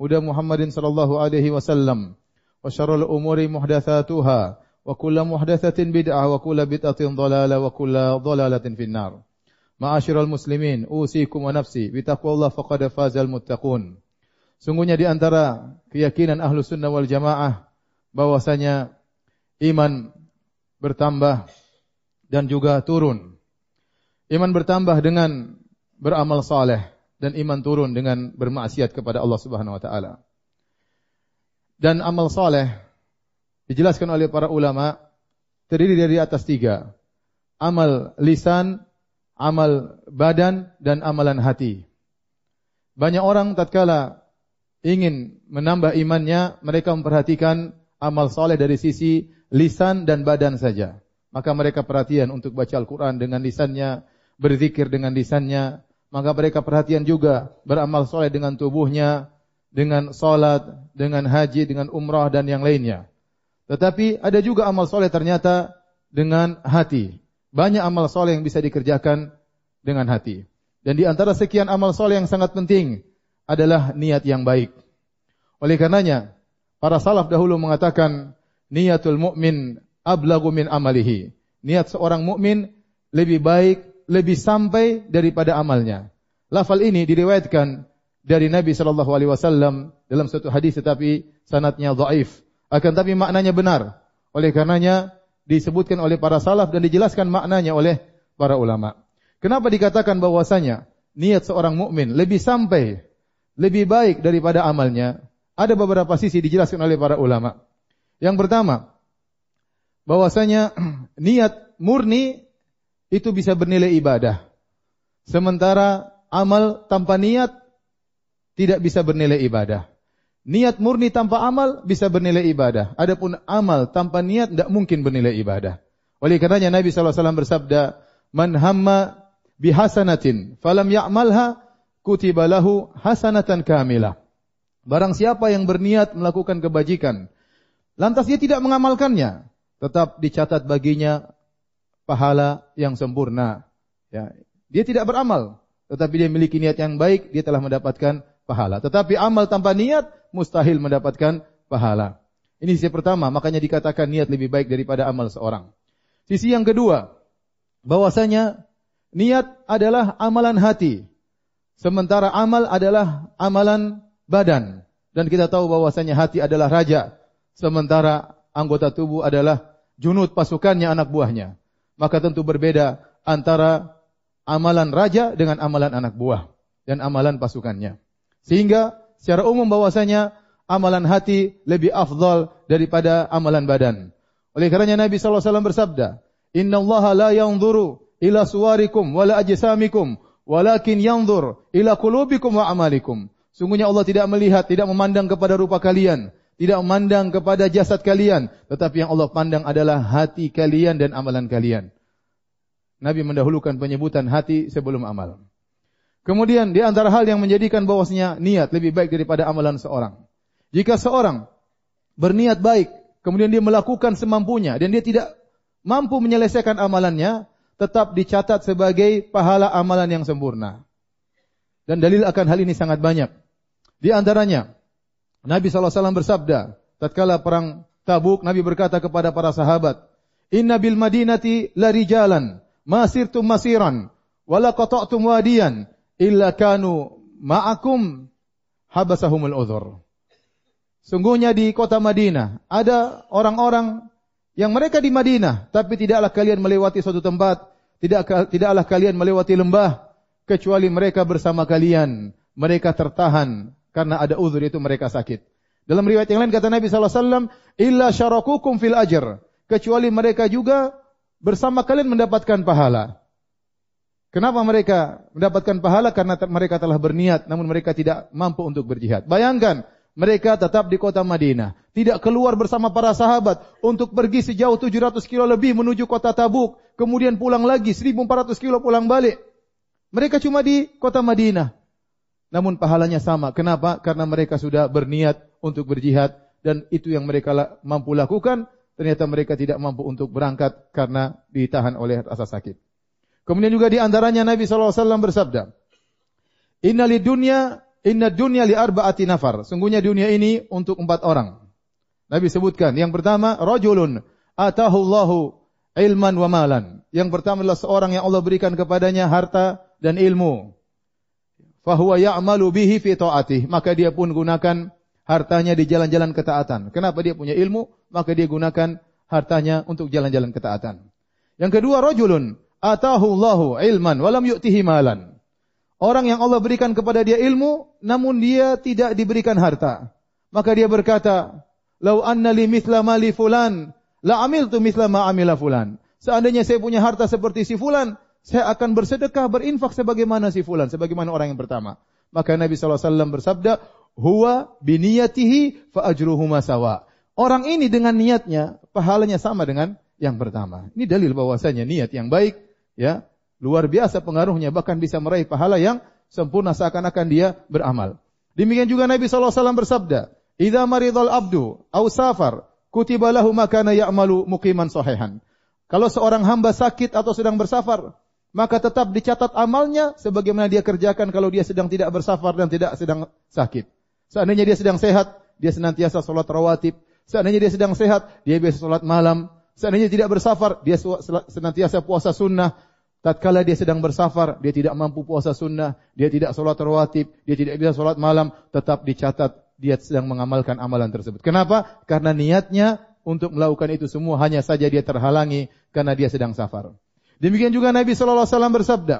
هدى محمد صلى الله عليه وسلم وشر الأمور محدثاتها وكل محدثة بدعة وكل بدعة ضلالة وكل ضلالة في النار معاشر المسلمين أوصيكم ونفسي بتقوى الله فقد فاز المتقون Sungguhnya di antara keyakinan ahlu sunnah wal jamaah bahwasanya iman bertambah dan juga turun. Iman bertambah dengan beramal saleh dan iman turun dengan bermaksiat kepada Allah Subhanahu wa taala. Dan amal saleh dijelaskan oleh para ulama terdiri dari atas tiga. Amal lisan, amal badan, dan amalan hati. Banyak orang tatkala ingin menambah imannya, mereka memperhatikan amal soleh dari sisi lisan dan badan saja. Maka mereka perhatian untuk baca Al-Quran dengan lisannya, berzikir dengan lisannya. Maka mereka perhatian juga beramal soleh dengan tubuhnya, dengan salat, dengan haji, dengan umrah dan yang lainnya. Tetapi ada juga amal soleh ternyata dengan hati. Banyak amal soleh yang bisa dikerjakan dengan hati. Dan di antara sekian amal soleh yang sangat penting, adalah niat yang baik. Oleh karenanya, para salaf dahulu mengatakan niatul mukmin ablagu min amalihi. Niat seorang mukmin lebih baik, lebih sampai daripada amalnya. Lafal ini diriwayatkan dari Nabi sallallahu alaihi wasallam dalam satu hadis tetapi sanatnya dhaif. Akan tapi maknanya benar. Oleh karenanya disebutkan oleh para salaf dan dijelaskan maknanya oleh para ulama. Kenapa dikatakan bahwasanya niat seorang mukmin lebih sampai lebih baik daripada amalnya, ada beberapa sisi dijelaskan oleh para ulama. Yang pertama, bahwasanya niat murni itu bisa bernilai ibadah. Sementara amal tanpa niat tidak bisa bernilai ibadah. Niat murni tanpa amal bisa bernilai ibadah. Adapun amal tanpa niat tidak mungkin bernilai ibadah. Oleh karenanya Nabi SAW bersabda, Man hamma bihasanatin falam ya'malha kutiba lahu hasanatan kamilah. Barang siapa yang berniat melakukan kebajikan, lantas dia tidak mengamalkannya, tetap dicatat baginya pahala yang sempurna. Ya, dia tidak beramal, tetapi dia memiliki niat yang baik, dia telah mendapatkan pahala. Tetapi amal tanpa niat mustahil mendapatkan pahala. Ini sisi pertama, makanya dikatakan niat lebih baik daripada amal seorang. Sisi yang kedua, bahwasanya niat adalah amalan hati. Sementara amal adalah amalan badan. Dan kita tahu bahwasanya hati adalah raja. Sementara anggota tubuh adalah junut pasukannya anak buahnya. Maka tentu berbeda antara amalan raja dengan amalan anak buah. Dan amalan pasukannya. Sehingga secara umum bahwasanya amalan hati lebih afdal daripada amalan badan. Oleh karenanya Nabi SAW bersabda, Inna Allah la yanzuru ila suwarikum wala ajsamikum walakin yanzur ila qulubikum wa amalikum. Sungguhnya Allah tidak melihat, tidak memandang kepada rupa kalian, tidak memandang kepada jasad kalian, tetapi yang Allah pandang adalah hati kalian dan amalan kalian. Nabi mendahulukan penyebutan hati sebelum amal. Kemudian di antara hal yang menjadikan bahwasanya niat lebih baik daripada amalan seorang. Jika seorang berniat baik, kemudian dia melakukan semampunya dan dia tidak mampu menyelesaikan amalannya, tetap dicatat sebagai pahala amalan yang sempurna. Dan dalil akan hal ini sangat banyak. Di antaranya, Nabi SAW bersabda, tatkala perang Tabuk, Nabi berkata kepada para sahabat, Inna bil madinati la rijalan, masirtum masiran, wala qata'tum wadiyan, illa kanu ma'akum habasahumul udhur. Sungguhnya di kota Madinah ada orang-orang yang mereka di Madinah, tapi tidaklah kalian melewati suatu tempat tidak tidaklah kalian melewati lembah kecuali mereka bersama kalian. Mereka tertahan karena ada uzur itu mereka sakit. Dalam riwayat yang lain kata Nabi SAW, illa syarakukum fil ajr. Kecuali mereka juga bersama kalian mendapatkan pahala. Kenapa mereka mendapatkan pahala? Karena mereka telah berniat, namun mereka tidak mampu untuk berjihad. Bayangkan, Mereka tetap di kota Madinah. Tidak keluar bersama para sahabat untuk pergi sejauh 700 kilo lebih menuju kota Tabuk. Kemudian pulang lagi 1400 kilo pulang balik. Mereka cuma di kota Madinah. Namun pahalanya sama. Kenapa? Karena mereka sudah berniat untuk berjihad. Dan itu yang mereka mampu lakukan. Ternyata mereka tidak mampu untuk berangkat karena ditahan oleh rasa sakit. Kemudian juga di antaranya Nabi SAW bersabda, Inna li dunya, inna dunya li arba'ati nafar. Sungguhnya dunia ini untuk empat orang. Nabi sebutkan, yang pertama, rajulun atahu Allahu ilman wa malan. Yang pertama adalah seorang yang Allah berikan kepadanya harta dan ilmu. Fahuwa ya'malu bihi fi ta'atih. Maka dia pun gunakan hartanya di jalan-jalan ketaatan. Kenapa dia punya ilmu? Maka dia gunakan hartanya untuk jalan-jalan ketaatan. Yang kedua, rajulun atahu Allahu ilman wa lam yu'tihi malan. Orang yang Allah berikan kepada dia ilmu, namun dia tidak diberikan harta. Maka dia berkata, Lau anna li mithla mali fulan, la amiltu mithla ma amila fulan. Seandainya saya punya harta seperti si fulan, saya akan bersedekah, berinfak sebagaimana si fulan, sebagaimana orang yang pertama. Maka Nabi SAW bersabda, huwa biniyatihi fa ajruhu sawa. Orang ini dengan niatnya, pahalanya sama dengan yang pertama. Ini dalil bahwasanya niat yang baik, ya, Luar biasa pengaruhnya, bahkan bisa meraih pahala yang sempurna seakan-akan dia beramal. Demikian juga Nabi SAW bersabda, Idza maridul abdu au safar, kutiba lahu makana ya'malu muqiman sahihan. Kalau seorang hamba sakit atau sedang bersafar, maka tetap dicatat amalnya sebagaimana dia kerjakan kalau dia sedang tidak bersafar dan tidak sedang sakit. Seandainya dia sedang sehat, dia senantiasa sholat rawatib. Seandainya dia sedang sehat, dia biasa sholat malam. Seandainya tidak bersafar, dia senantiasa puasa sunnah. Tatkala dia sedang bersafar, dia tidak mampu puasa sunnah, dia tidak sholat rawatib, dia tidak bisa sholat malam, tetap dicatat dia sedang mengamalkan amalan tersebut. Kenapa? Karena niatnya untuk melakukan itu semua hanya saja dia terhalangi karena dia sedang safar. Demikian juga Nabi sallallahu alaihi wasallam bersabda,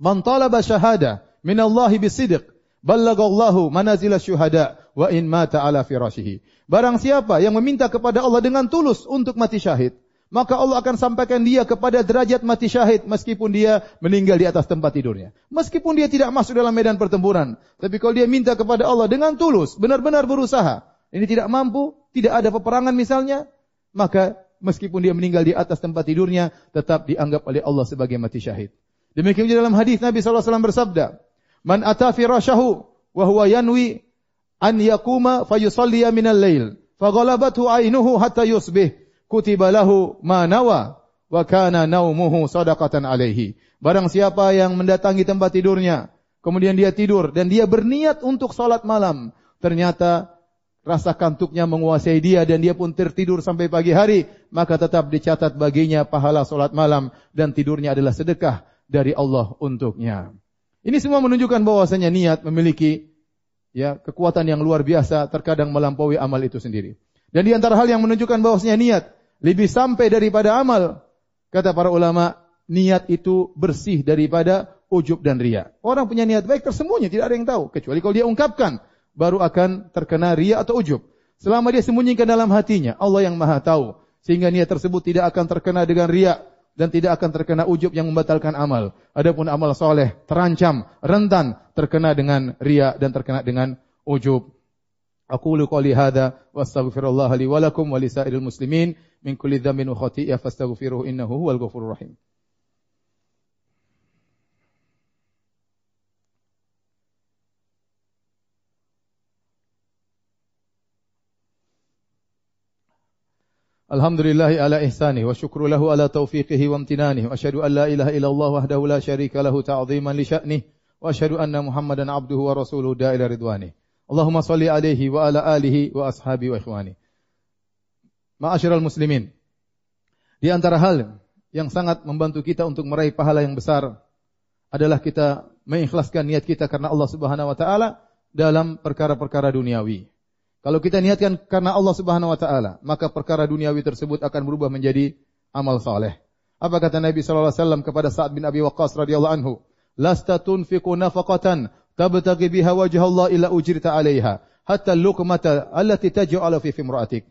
"Man talaba syahada min Allah bisidq, ballagallahu manazil syuhada wa in mata ala firashihi." Barang siapa yang meminta kepada Allah dengan tulus untuk mati syahid, maka Allah akan sampaikan dia kepada derajat mati syahid meskipun dia meninggal di atas tempat tidurnya. Meskipun dia tidak masuk dalam medan pertempuran, tapi kalau dia minta kepada Allah dengan tulus, benar-benar berusaha, ini tidak mampu, tidak ada peperangan misalnya, maka meskipun dia meninggal di atas tempat tidurnya, tetap dianggap oleh Allah sebagai mati syahid. Demikian juga dalam hadis Nabi SAW bersabda, Man ata firashahu wa huwa yanwi an yakuma fayusalliya minal lail, faghalabathu ainuhu hatta yusbih, kutiba lahu ma nawa wa kana naumuhu sadaqatan alaihi. Barang siapa yang mendatangi tempat tidurnya, kemudian dia tidur dan dia berniat untuk salat malam, ternyata rasa kantuknya menguasai dia dan dia pun tertidur sampai pagi hari, maka tetap dicatat baginya pahala salat malam dan tidurnya adalah sedekah dari Allah untuknya. Ini semua menunjukkan bahwasanya niat memiliki ya kekuatan yang luar biasa terkadang melampaui amal itu sendiri. Dan di antara hal yang menunjukkan bahwasanya niat lebih sampai daripada amal. Kata para ulama, niat itu bersih daripada ujub dan ria. Orang punya niat baik tersembunyi, tidak ada yang tahu. Kecuali kalau dia ungkapkan, baru akan terkena ria atau ujub. Selama dia sembunyikan dalam hatinya, Allah yang maha tahu. Sehingga niat tersebut tidak akan terkena dengan ria dan tidak akan terkena ujub yang membatalkan amal. Adapun amal soleh terancam, rentan, terkena dengan ria dan terkena dengan ujub. Aqulu qali hadha wa astaghfirullah li wa lakum wa lisairil muslimin min kulli dhanbin wa khati'ah fastaghfiruhu innahu Alhamdulillahi ala ihsani wa syukru lahu ala taufiqihi wa amtinani wa asyhadu an la ilaha illallah wahdahu la syarika lahu ta'ziman li sya'nih wa asyhadu anna Muhammadan abduhu wa rasuluhu da'ila ridwanih. Allahumma salli alaihi wa ala alihi wa ashabi wa ikhwani. Ma'asyiral muslimin. Di antara hal yang sangat membantu kita untuk meraih pahala yang besar adalah kita mengikhlaskan niat kita karena Allah Subhanahu wa taala dalam perkara-perkara duniawi. Kalau kita niatkan karena Allah Subhanahu wa taala, maka perkara duniawi tersebut akan berubah menjadi amal saleh. Apa kata Nabi sallallahu alaihi wasallam kepada Sa'ad bin Abi Waqqas radhiyallahu anhu? Lasta tunfiqu nafaqatan tabtaghi biha wajha Allah illa ujirta 'alaiha hatta luqmata allati taj'alu fi fimra'atik.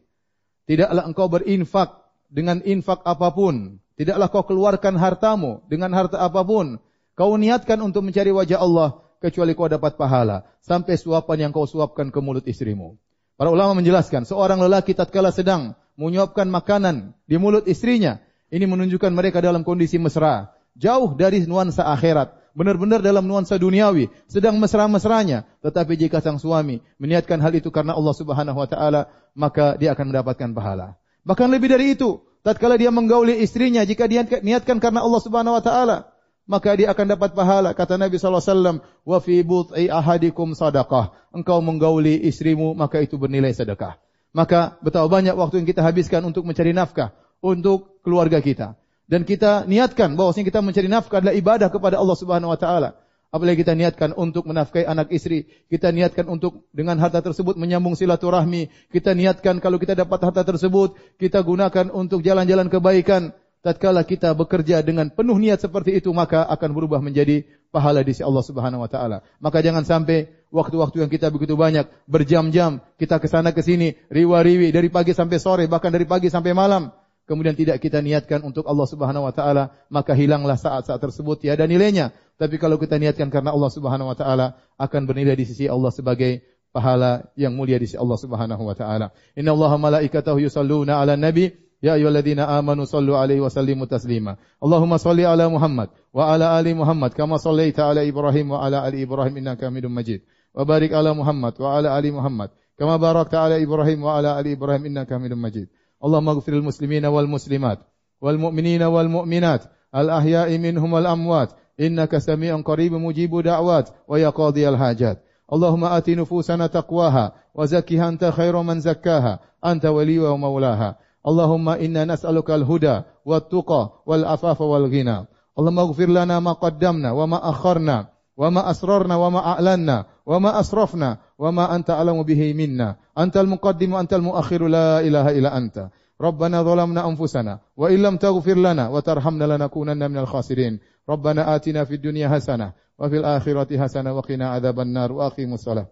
Tidaklah engkau berinfak dengan infak apa pun, tidaklah kau keluarkan hartamu dengan harta apa pun. Kau niatkan untuk mencari wajah Allah, kecuali kau dapat pahala sampai suapan yang kau suapkan ke mulut istrimu. Para ulama menjelaskan, seorang lelaki tatkala sedang menyuapkan makanan di mulut istrinya, ini menunjukkan mereka dalam kondisi mesra, jauh dari nuansa akhirat, benar-benar dalam nuansa duniawi, sedang mesra-mesranya. Tetapi jika sang suami meniatkan hal itu karena Allah Subhanahu wa taala, maka dia akan mendapatkan pahala. Bahkan lebih dari itu, tatkala dia menggauli istrinya jika dia niatkan karena Allah Subhanahu wa taala, maka dia akan dapat pahala. Kata Nabi wasallam, "Wa fi bud'i ahadikum sadaqah." Engkau menggauli istrimu, maka itu bernilai sedekah. Maka betapa banyak waktu yang kita habiskan untuk mencari nafkah untuk keluarga kita. Dan kita niatkan bahwasanya kita mencari nafkah adalah ibadah kepada Allah Subhanahu wa taala. Apalagi kita niatkan untuk menafkahi anak istri, kita niatkan untuk dengan harta tersebut menyambung silaturahmi, kita niatkan kalau kita dapat harta tersebut, kita gunakan untuk jalan-jalan kebaikan. Tatkala kita bekerja dengan penuh niat seperti itu, maka akan berubah menjadi pahala di sisi Allah Subhanahu wa taala. Maka jangan sampai waktu-waktu yang kita begitu banyak, berjam-jam kita ke sana ke sini, riwa-riwi dari pagi sampai sore, bahkan dari pagi sampai malam kemudian tidak kita niatkan untuk Allah Subhanahu wa taala, maka hilanglah saat-saat tersebut tiada nilainya. Tapi kalau kita niatkan karena Allah Subhanahu wa taala, akan bernilai di sisi Allah sebagai pahala yang mulia di sisi Allah Subhanahu wa taala. Inna Allah malaikatahu yusalluna 'alan nabi يا أيها الذين آمنوا صلوا عليه وسلموا تسليما. اللهم صل على محمد وعلى آل محمد كما صليت على إبراهيم وعلى آل إبراهيم إنك حميد مجيد. وبارك على محمد وعلى آل محمد كما باركت على إبراهيم وعلى آل إبراهيم إنك حميد مجيد. اللهم اغفر المسلمين والمسلمات والمؤمنين والمؤمنات الأحياء منهم والأموات إنك سميع قريب مجيب دعوات ويا قاضي الحاجات. اللهم آت نفوسنا تقواها وزكها أنت خير من زكاها. أنت ولي ومولاها. Allahumma inna nas'aluka al-huda wat-tuqa wal-afafa wal-ghina. Allahumma ighfir lana ma qaddamna wa ma akharna wa ma asrarna wa ma a'lanna wa ma asrafna wa ma anta alamu bihi minna. Antal muqaddim wa antal muakhiru la ilaha illa anta. ربنا ظلمنا أنفسنا وإن لم تغفر لنا وترحمنا لنكونن من الخاسرين ربنا آتنا في الدنيا حسنة وفي الآخرة حسنة وقنا عذاب النار وأقيموا الصلاة